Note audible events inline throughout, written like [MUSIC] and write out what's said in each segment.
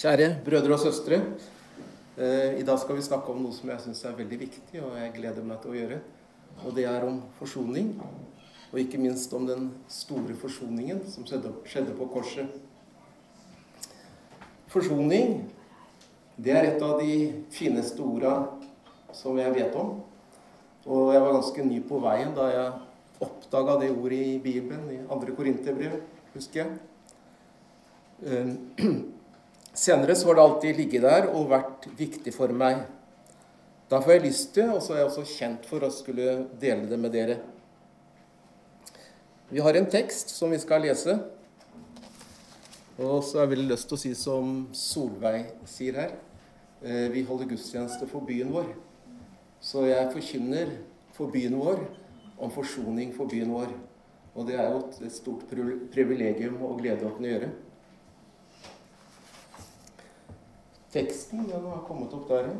Kjære brødre og søstre. Eh, I dag skal vi snakke om noe som jeg syns er veldig viktig, og jeg gleder meg til å gjøre. Og det er om forsoning. Og ikke minst om den store forsoningen som skjedde på korset. Forsoning, det er et av de fineste orda som jeg vet om. Og jeg var ganske ny på veien da jeg oppdaga det ordet i Bibelen, i 2. Korinterbrev, husker jeg. [CLEARS THROAT] Senere så har det alltid ligget der og vært viktig for meg. Da får jeg lyst til, og så er jeg også kjent for å skulle dele det med dere. Vi har en tekst som vi skal lese. Og så har jeg veldig lyst til å si som Solveig sier her. Eh, vi holder gudstjeneste for byen vår. Så jeg forkynner for byen vår om forsoning for byen vår. Og det er jo et stort privilegium og glede å kunne gjøre. Teksten den har kommet opp der, ja.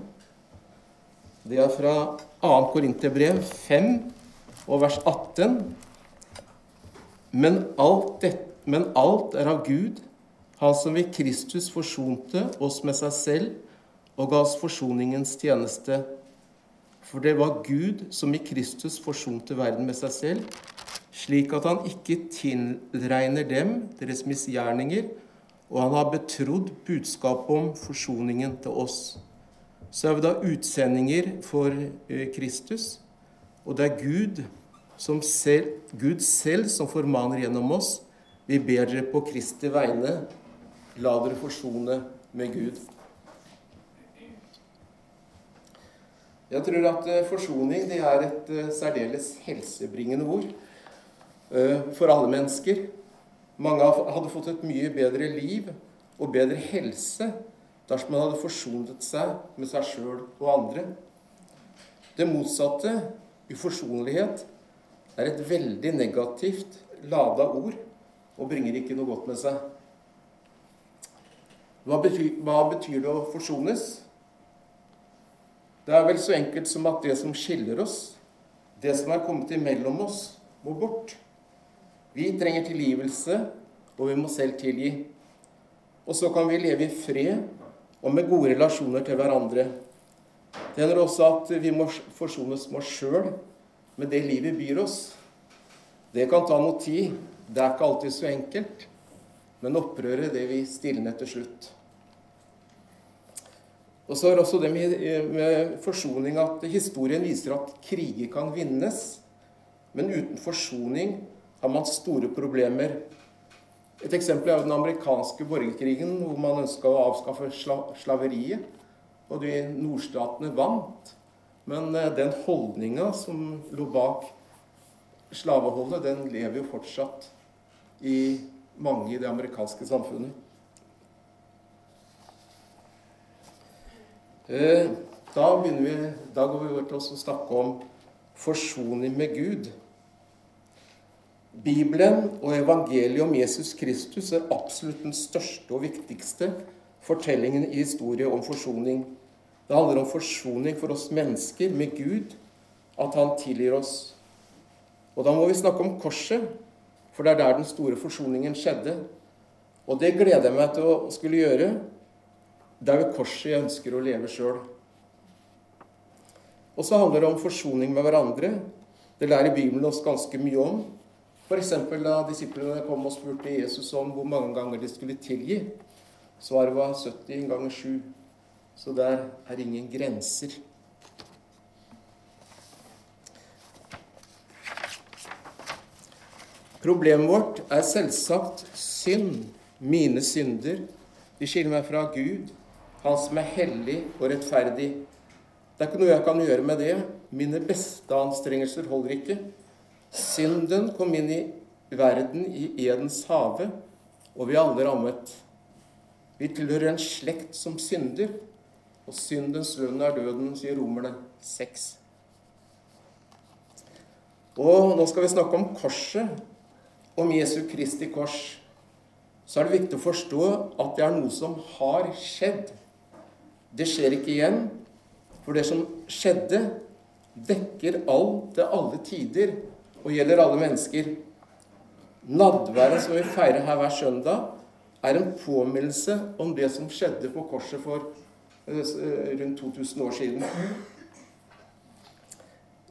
Det er fra 2. Korinterbrev 5 og vers 18. Men alt, det, men alt er av Gud, Han som ved Kristus forsonte oss med seg selv og ga oss forsoningens tjeneste. For det var Gud som i Kristus forsonte verden med seg selv, slik at han ikke tilregner dem deres misgjerninger, og han har betrodd budskapet om forsoningen til oss. Så er vi da utsendinger for eh, Kristus, og det er Gud, selv, Gud selv som formaner gjennom oss. Vi ber dere på Kristi vegne, la dere forsone med Gud. Jeg tror at eh, forsoning det er et eh, særdeles helsebringende ord for alle mennesker. Mange hadde fått et mye bedre liv og bedre helse dersom man hadde forsonet seg med seg sjøl og andre. Det motsatte, uforsonlighet, er et veldig negativt lada ord og bringer ikke noe godt med seg. Hva betyr, hva betyr det å forsones? Det er vel så enkelt som at det som skiller oss, det som er kommet imellom oss, må bort. Vi trenger tilgivelse, og vi må selv tilgi. Og så kan vi leve i fred og med gode relasjoner til hverandre. Det hender også at vi må forsones med oss sjøl, med det livet byr oss. Det kan ta noe tid. Det er ikke alltid så enkelt. Men opprøret, det vil stilne til slutt. Og så er også det med, med forsoning at historien viser at kriger kan vinnes. Men uten forsoning har man store problemer. Et eksempel er den amerikanske borgerkrigen, hvor man ønska å avskaffe slaveriet. Og de nordstatene vant. Men eh, den holdninga som lå bak slaveholdet, den lever jo fortsatt i mange i det amerikanske samfunnet. Eh, da, vi, da går vi over til å snakke om forsoning med Gud. Bibelen og evangeliet om Jesus Kristus er absolutt den største og viktigste fortellingen i historie om forsoning. Det handler om forsoning for oss mennesker med Gud, at Han tilgir oss. Og da må vi snakke om korset, for det er der den store forsoningen skjedde. Og det gleder jeg meg til å skulle gjøre. Det er ved korset jeg ønsker å leve sjøl. Og så handler det om forsoning med hverandre. Det lærer Bibelen oss ganske mye om. F.eks. da disiplene kom og spurte Jesus om hvor mange ganger de skulle tilgi. Svaret var 70 ganger 7. Så der er ingen grenser. Problemet vårt er selvsagt synd. Mine synder. De skiller meg fra Gud, Han som er hellig og rettferdig. Det er ikke noe jeg kan gjøre med det. Mine beste anstrengelser holder ikke. Synden kom inn i verden i Edens hage, og vi er alle rammet. Vi tilhører en slekt som synder, og syndens lønn er døden, sier romerne 6. Og nå skal vi snakke om korset, om Jesu Kristi kors. Så er det viktig å forstå at det er noe som har skjedd. Det skjer ikke igjen, for det som skjedde, dekker alt til alle tider og gjelder alle mennesker. Nadværet som vi feirer her hver søndag, er en påminnelse om det som skjedde på korset for eh, rundt 2000 år siden.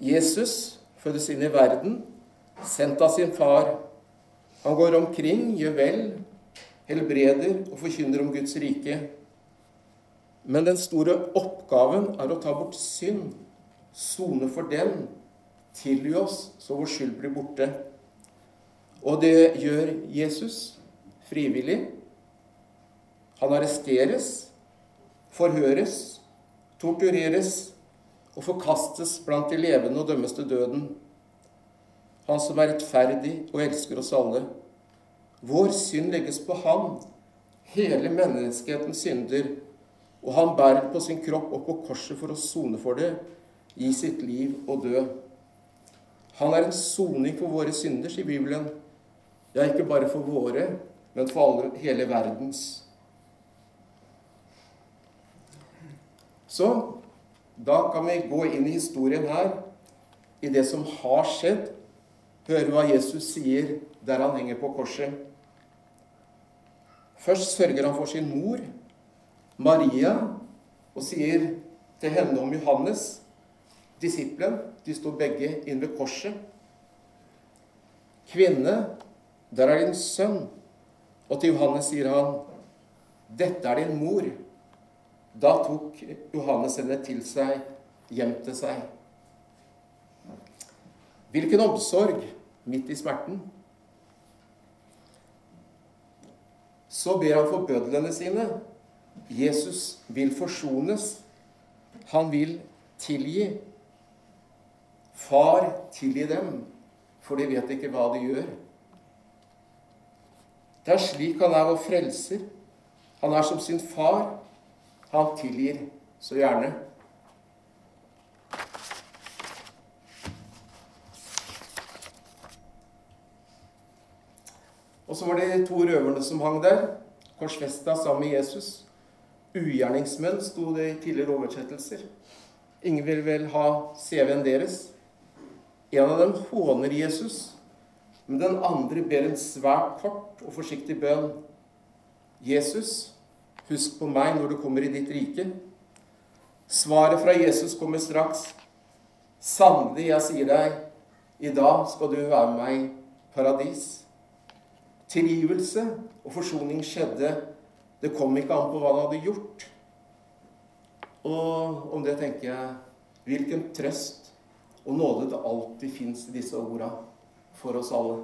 Jesus fødes inn i verden, sendt av sin far. Han går omkring, gjør vel, helbreder og forkynner om Guds rike. Men den store oppgaven er å ta bort synd, sone for den, tilgi oss så vår skyld blir borte. Og det gjør Jesus frivillig. Han arresteres, forhøres, tortureres og forkastes blant de levende og dømmes til døden. Han som er rettferdig og elsker oss alle. Vår synd legges på ham, hele menneskehetens synder, og han bærer på sin kropp og på korset for å sone for det, gi sitt liv og dø. Han er en soning for våre synder, sier Bibelen. Ja, ikke bare for våre, men for alle, hele verdens. Så da kan vi gå inn i historien her, i det som har skjedd. Høre hva Jesus sier der han henger på korset. Først sørger han for sin mor, Maria, og sier til henne om Johannes, disippelen De sto begge inne ved korset. Kvinne, der er din sønn. Og til Johannes sier han, dette er din mor. Da tok Johannes henne til seg, gjemte seg. Hvilken omsorg midt i smerten. Så ber han for bødlene sine. Jesus vil forsones. Han vil tilgi. Far, tilgi dem, for de vet ikke hva de gjør. Det er slik han er vår frelser. Han er som sin far. Han tilgir så gjerne. Og så var det de to røverne som hang der, korsfesta sammen med Jesus. Ugjerningsmenn sto det i tidligere oversettelser. Ingen vil vel ha CV-en deres. En av dem håner Jesus, men den andre ber en svært kort og forsiktig bønn. Jesus, husk på meg når du kommer i ditt rike. Svaret fra Jesus kommer straks. Sannelig, jeg sier deg, i dag skal du være med meg i paradis. Tilgivelse og forsoning skjedde. Det kom ikke an på hva han hadde gjort. Og om det tenker jeg hvilken trøst og nåde det alltid fins i disse orda for oss alle.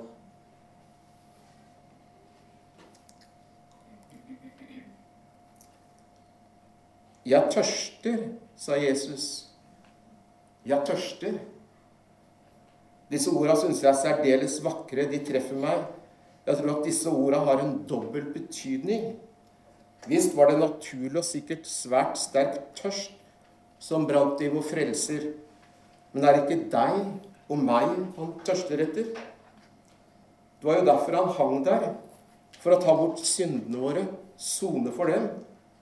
Jeg tørster, sa Jesus. Jeg tørster. Disse orda syns jeg er særdeles vakre. De treffer meg. Jeg tror at disse orda har en dobbel betydning. Visst var det naturlig og sikkert svært sterk tørst som brant i vår frelser men er det ikke deg og meg han tørster etter? Det var jo derfor han hang der. For å ta bort syndene våre, sone for dem.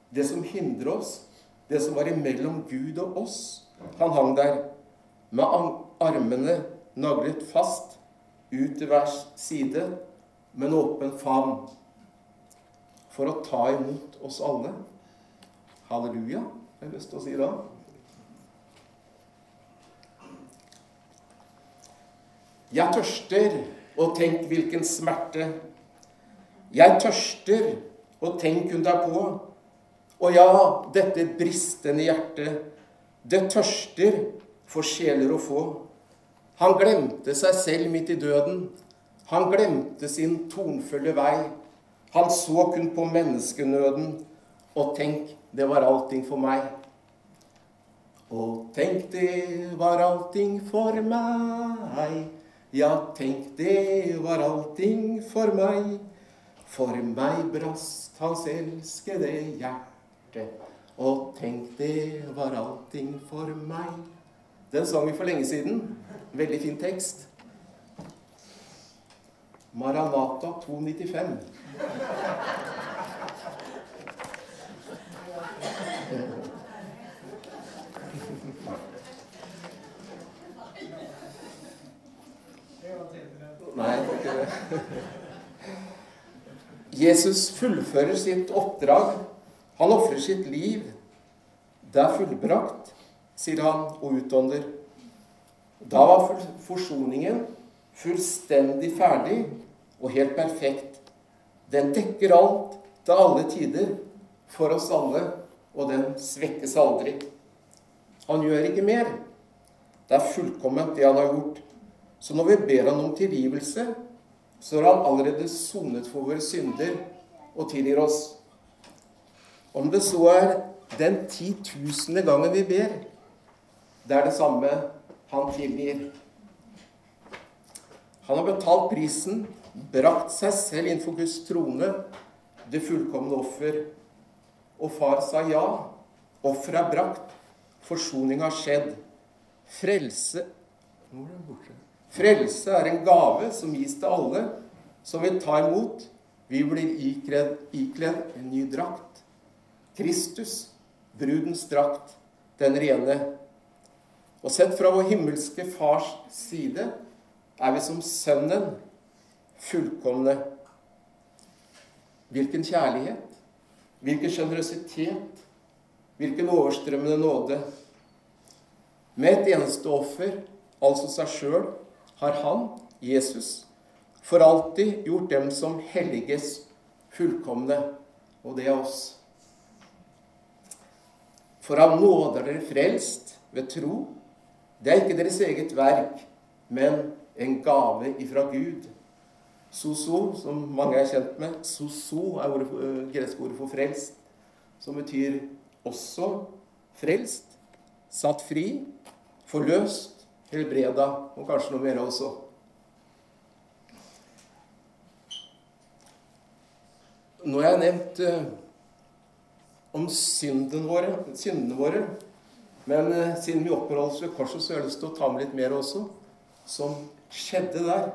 Det som hindrer oss, det som var imellom Gud og oss. Han hang der med armene naglet fast ut til hver side, med en åpen favn. For å ta imot oss alle. Halleluja, jeg har lyst til å si da. Jeg tørster, og tenk hvilken smerte. Jeg tørster, og tenk hun på. Og ja, dette bristende hjertet, det tørster for sjeler å få. Han glemte seg selv midt i døden. Han glemte sin tornfulle vei. Han så kun på menneskenøden. Og tenk, det var allting for meg. Og tenk, det var allting for meg. Ja, tenk, det var allting for meg. For meg brast hans elskede hjerte. Og tenk, det var allting for meg. Den sang vi for lenge siden. Veldig fin tekst. Maranata 295. Nei, det var ikke det. [LAUGHS] Jesus fullfører sitt oppdrag. Han ofrer sitt liv. Det er fullbrakt, sier han og utånder. Da var forsoningen fullstendig ferdig og helt perfekt. Den dekker alt til alle tider for oss alle, og den svekkes aldri. Han gjør ikke mer. Det er fullkomment, det han har gjort. Så når vi ber han om tilgivelse, så har han allerede sonet for våre synder og tilgir oss. Om det så er den titusende gangen vi ber, det er det samme han tilgir. Han har betalt prisen, brakt seg selv innenfor Guds trone, det fullkomne offer. Og far sa ja. Offeret er brakt. Forsoning har skjedd. Frelse Frelse er en gave som gis til alle som vil ta imot. Vi blir ikledd, ikledd en ny drakt. Kristus, brudens drakt, den rene. Og sett fra vår himmelske Fars side er vi som Sønnen fullkomne. Hvilken kjærlighet, hvilken sjenerøsitet, hvilken overstrømmende nåde. Med et eneste offer, altså seg sjøl, har han, Jesus, for alltid gjort dem som helliges fullkomne, og det er oss. For av nåde er dere frelst ved tro. Det er ikke deres eget verk, men en gave ifra Gud. Soso, som mange er kjent med, soso er ordet, uh, greske ordet for frelst, som betyr også frelst, satt fri, forløst, helbreda, og kanskje noe mer også. Nå har jeg nevnt uh, om syndene våre, syndene våre. Men uh, siden vi oppholder oss ved korset, så har jeg lyst til å ta med litt mer også, som skjedde der.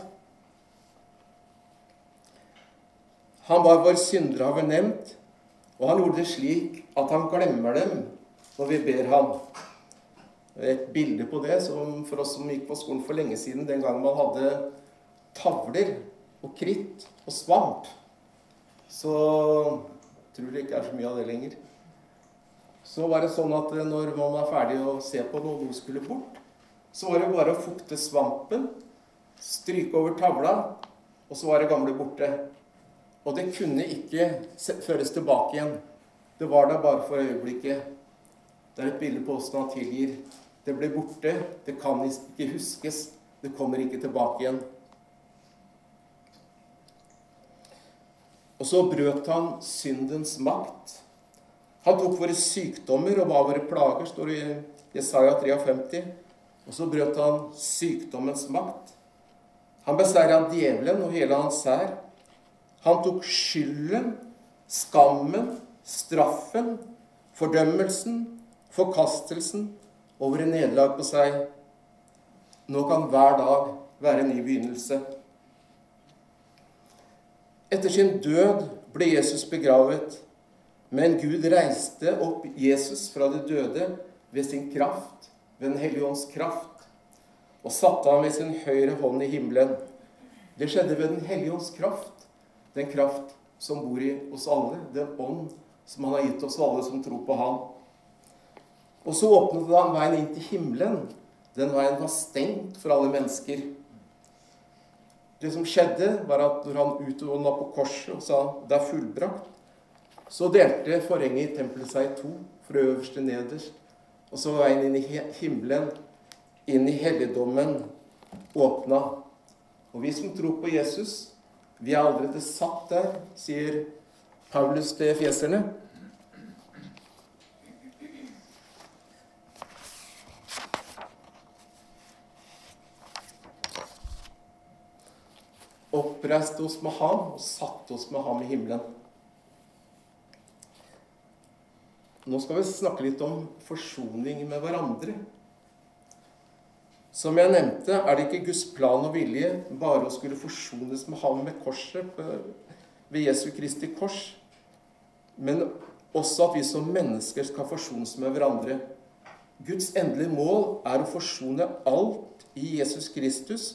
Han var vår syndere, har vi nevnt, og han gjorde det slik at han glemmer dem når vi ber ham et bilde på det som for oss som gikk på skolen for lenge siden, den gangen man hadde tavler og kritt og svamp. Så tror det ikke er så mye av det lenger. Så var det sånn at når man var ferdig å se på noe, noe skulle bort, så var det bare å fukte svampen, stryke over tavla, og så var det gamle borte. Og det kunne ikke føres tilbake igjen. Det var der bare for øyeblikket. Det er et bilde på åssen han tilgir det ble borte. Det kan ikke huskes. Det kommer ikke tilbake igjen. Og så brøt han syndens makt. Han tok våre sykdommer og var våre plager, står det i Jesaja 53. Og så brøt han sykdommens makt. Han beseira djevelen og hele hans sær. Han tok skylden, skammen, straffen, fordømmelsen, forkastelsen over en nederlag på seg. Nå kan hver dag være en ny begynnelse. Etter sin død ble Jesus begravet, men Gud reiste opp Jesus fra de døde ved sin kraft, ved Den hellige ånds kraft, og satte ham ved sin høyre hånd i himmelen. Det skjedde ved Den hellige ånds kraft, den kraft som bor i oss alle, den ånd som han har gitt oss alle som tror på ham. Og så åpnet han veien inn til himmelen. Den veien var stengt for alle mennesker. Det som skjedde, var at når han utånda på korset og sa 'det er fullbrakt', så delte forhenget i tempelet seg i to, fra øverst til nederst. Og så var veien inn i himmelen, inn i helligdommen, åpna. Og vi som tror på Jesus, vi er allerede satt der, sier Paulus til fjeserne. Oppreiste oss med ham og satte oss med ham i himmelen. Nå skal vi snakke litt om forsoning med hverandre. Som jeg nevnte, er det ikke Guds plan og vilje bare å skulle forsones med ham med korset ved Jesu Kristi kors, men også at vi som mennesker skal forsones med hverandre. Guds endelige mål er å forsone alt i Jesus Kristus,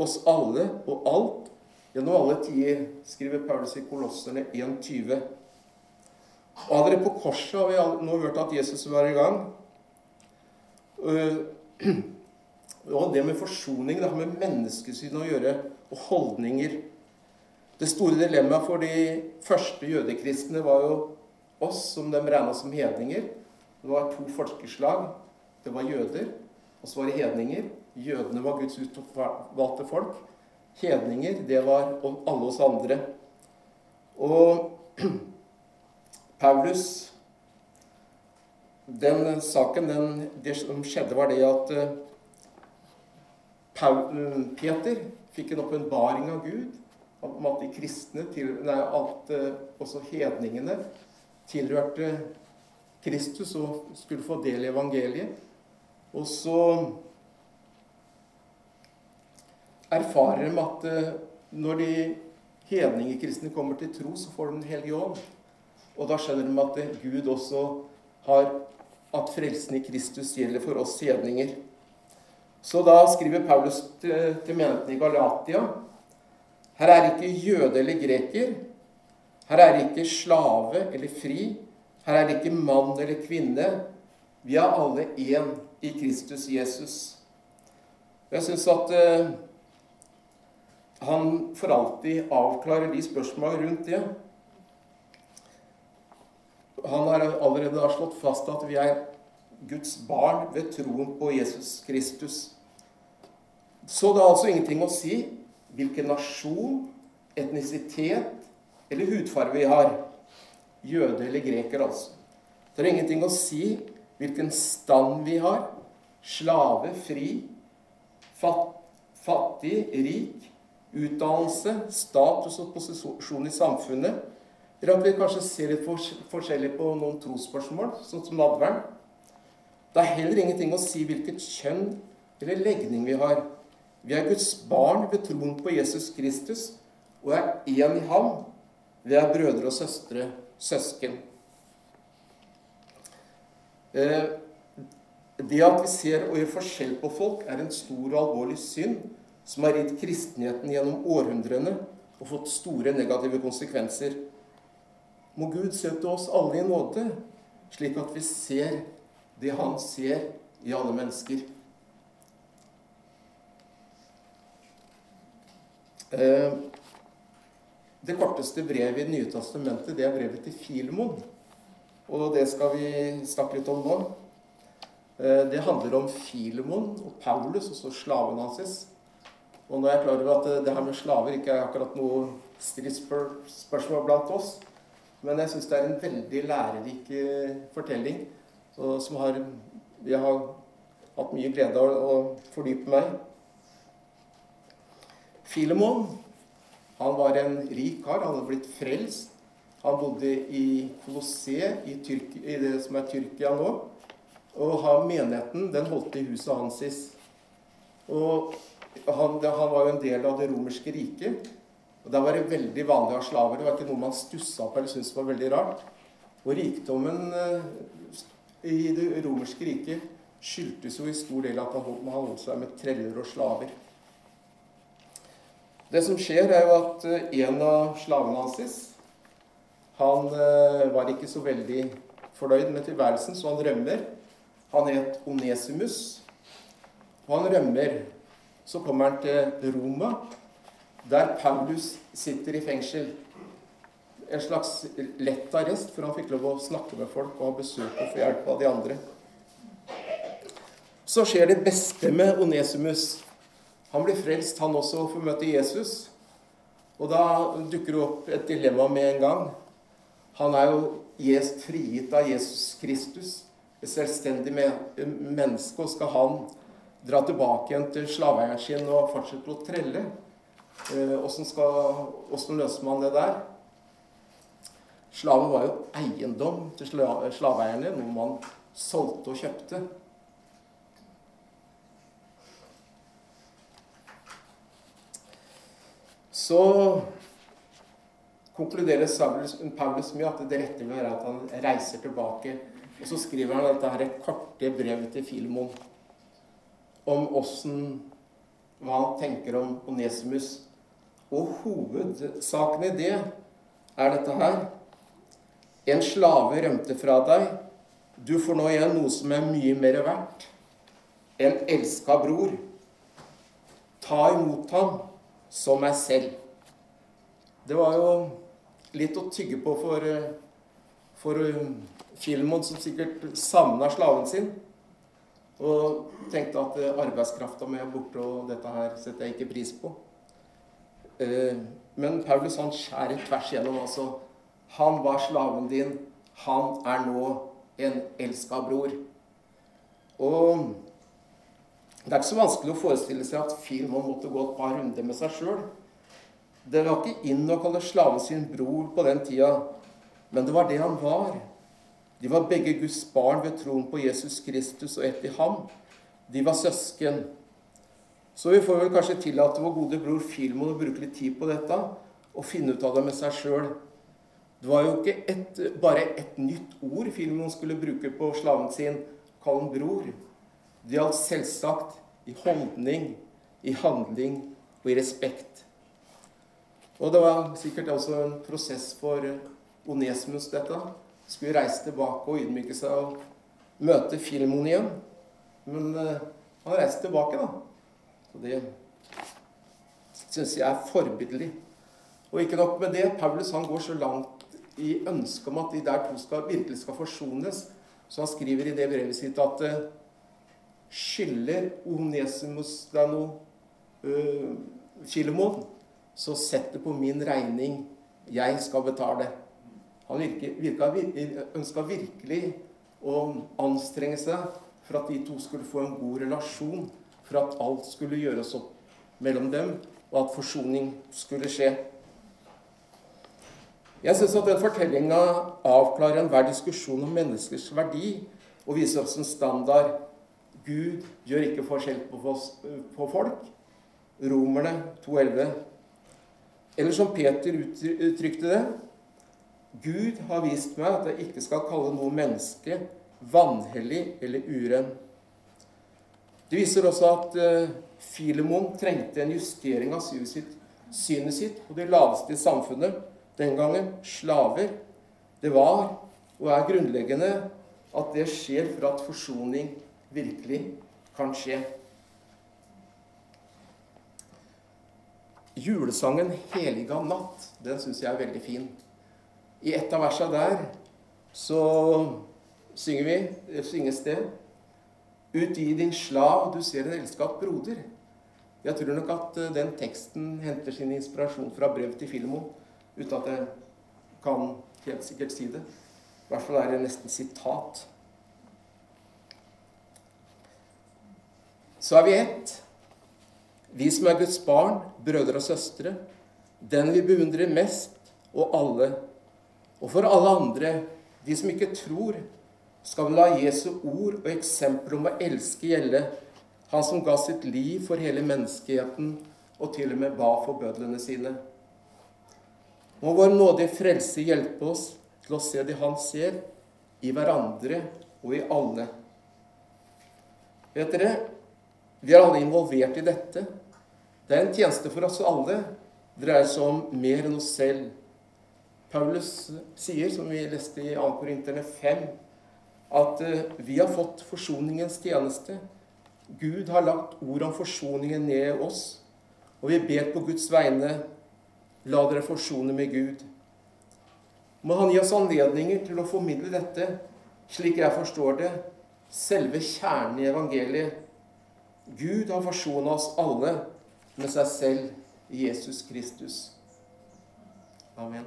oss alle og alt Gjennom alle tider, skriver Paulus i Kolosserne 1,20. Og allerede på korset har vi nå hørt at Jesus var i gang. [CLEARS THROAT] Og det med forsoning, det har med menneskesyn å gjøre, og holdninger. Det store dilemmaet for de første jødekristne var jo oss, som de regna som hedninger. Det var to folkeslag. Det var jøder, og så var det hedninger. Jødene var Guds utvalgte folk. Hedninger, det var alle oss andre. Og [CLEARS THROAT] Paulus Den saken, den, det som skjedde, var det at eh, eh, Peter fikk en åpenbaring av Gud om at de kristne, til, nei, at uh, også hedningene tilhørte Kristus og skulle få del i evangeliet. Og så erfarer de at eh, når de hedningekristne kommer til tro, så får de Den hellige ånd. Og da skjønner de at eh, Gud også har at frelsen i Kristus gjelder for oss hedninger. Så da skriver Paulus til, til i Galatia Her er ikke jøde eller greker. Her er ikke slave eller fri. Her er ikke mann eller kvinne. Vi er alle én i Kristus Jesus. Jeg syns at eh, han for alltid avklarer de spørsmålene rundt det. Han har allerede slått fast at vi er Guds barn ved troen på Jesus Kristus. Så det er altså ingenting å si hvilken nasjon, etnisitet eller hudfarge vi har. Jøde eller greker, altså. Det er ingenting å si hvilken stand vi har. Slave, fri, fattig, rik, utdannelse, status og posisjon i samfunnet. Eller at vi kanskje ser litt forskjellig på noen trosspørsmål, sånn som nadvern. Det er heller ingenting å si hvilket kjønn eller legning vi har. Vi er Guds barn ved troen på Jesus Kristus og er én i ham. Vi er brødre og søstre, søsken. Eh, det at vi ser og gjør forskjell på folk, er en stor og alvorlig synd som har gitt kristenheten gjennom århundrene og fått store negative konsekvenser. Må Gud se til oss alle i nåde, slik at vi ser det Han ser i alle mennesker. Eh, det korteste brevet i Det nye testamentet det er brevet til Filemon. Og det skal vi snakke litt om nå. Eh, det handler om Filemon og Paulus, og så slaven hans. Og nå er jeg klar over at eh, det her med slaver ikke er akkurat noe stridsspørsmål blant oss. Men jeg syns det er en veldig lærerik eh, fortelling som har, jeg har hatt mye glede av å fordype meg Filemon han var en rik kar. Han hadde blitt frelst. Han bodde i Kolossé, i, i, det som er Tyrkia nå. Og menigheten den holdt i huset hans. Og han, han, var jo en del av det romerske riket. Og Der var det veldig vanlig å ha slaver. Det var ikke noe man stussa på eller syntes var veldig rart. Og rikdommen eh, i det romerske riket skyldtes jo i stor del at han holdt seg med treller og slaver. Det som skjer, er jo at eh, en av slavene hans han eh, var ikke så veldig fornøyd med tilværelsen, så han rømmer. Han het Onesimus. Og han rømmer så kommer han til Roma, der Paulus sitter i fengsel. En slags lett arrest, for han fikk lov å snakke med folk og ha besøk og få hjelp av de andre. Så skjer det beste med Onesimus. Han blir frelst, han også, og får møte Jesus. Og da dukker det opp et dilemma med en gang. Han er jo frigitt av Jesus Kristus, et selvstendig menneske, og skal han dra tilbake igjen til slaveeieren sin og fortsette å trelle. Åssen eh, løser man det der? Slaven var jo eiendom til slaveeierne, noe man solgte og kjøpte. Så konkluderer Paulus med at det rette vil være at han reiser tilbake. Og så skriver han dette her et korte brev til Filemon om åssen Hva han tenker om Onesimus. Og hovedsaken i det er dette her. En slave rømte fra deg. Du får nå igjen noe som er mye mer verdt. En elska bror. Ta imot ham som meg selv. Det var jo litt å tygge på for, for Filmon, som sikkert savna slaven sin. Og tenkte at arbeidskrafta mi er borte, og dette her setter jeg ikke pris på. Eh, men Paulus han skjærer tvers gjennom. altså. Han var slaven din. Han er nå en elska bror. Og det er ikke så vanskelig å forestille seg at Filmon måtte gå et par runder med seg sjøl. Det var ikke inn å kalle slaven sin bror på den tida, men det var det han var. De var begge Guds barn ved troen på Jesus Kristus og ett i ham. De var søsken. Så vi får vel kanskje tillate vår gode bror Filmon å bruke litt tid på dette og finne ut av det med seg sjøl. Det var jo ikke et, bare et nytt ord Filmon skulle bruke på slaven sin, kall ham bror. Det gjaldt selvsagt i holdning, i handling og i respekt. Og det var sikkert også en prosess for Onesmus, dette. Skulle reise tilbake og ydmyke seg og møte Filmon igjen. Men uh, han reiste tilbake, da. Så det syns jeg er forbilledlig. Og ikke nok med det. Paulus han går så langt i ønsket om at de der to skal, virkelig skal forsones, så han skriver i det brevet sitt at uh, skylder Onesimus deg noe, uh, Filemon, så sett det på min regning. Jeg skal betale. Han virka, ønska virkelig å anstrenge seg for at de to skulle få en god relasjon, for at alt skulle gjøres opp mellom dem, og at forsoning skulle skje. Jeg syns at den fortellinga avklarer enhver diskusjon om menneskers verdi og viser oss en standard. Gud gjør ikke forskjell på, folk. Romerne 2,11. Eller som Peter uttrykte det Gud har vist meg at jeg ikke skal kalle noe menneske vanhellig eller uren. Det viser også at uh, Filemon trengte en justering av synet sitt, synet sitt på det laveste i samfunnet den gangen, slaver. Det var og er grunnleggende at det skjer for at forsoning virkelig kan skje. Julesangen 'Heliga natt' den syns jeg er veldig fin. I et av versene der så synger vi, det synges det Ut i din slav, du ser en elsket broder. Jeg tror nok at eh, den teksten henter sin inspirasjon fra brev til Filmo, uten at jeg kan helt sikkert si det. I hvert fall er det nesten sitat. Så er vi ett. Vi som er Guds barn, brødre og søstre. Den vi beundrer mest, og alle og for alle andre, de som ikke tror, skal vi la Jesu ord og eksempel om å elske gjelde, han som ga sitt liv for hele menneskeheten og til og med ba for bødlene sine. Må vår nådige frelse hjelpe oss til å se det han ser, i hverandre og i alle. Vet dere, vi er alle involvert i dette. Det er en tjeneste for oss alle. Det dreier seg om mer enn oss selv. Paulus sier, som vi leste i 2. Korinterne 5, at eh, vi har fått forsoningens tjeneste. Gud har lagt ord om forsoningen ned i oss, og vi ber på Guds vegne la dere forsone med Gud. Må Han gi oss anledninger til å formidle dette, slik jeg forstår det, selve kjernen i evangeliet. Gud har forsona oss alle med seg selv i Jesus Kristus. Amen.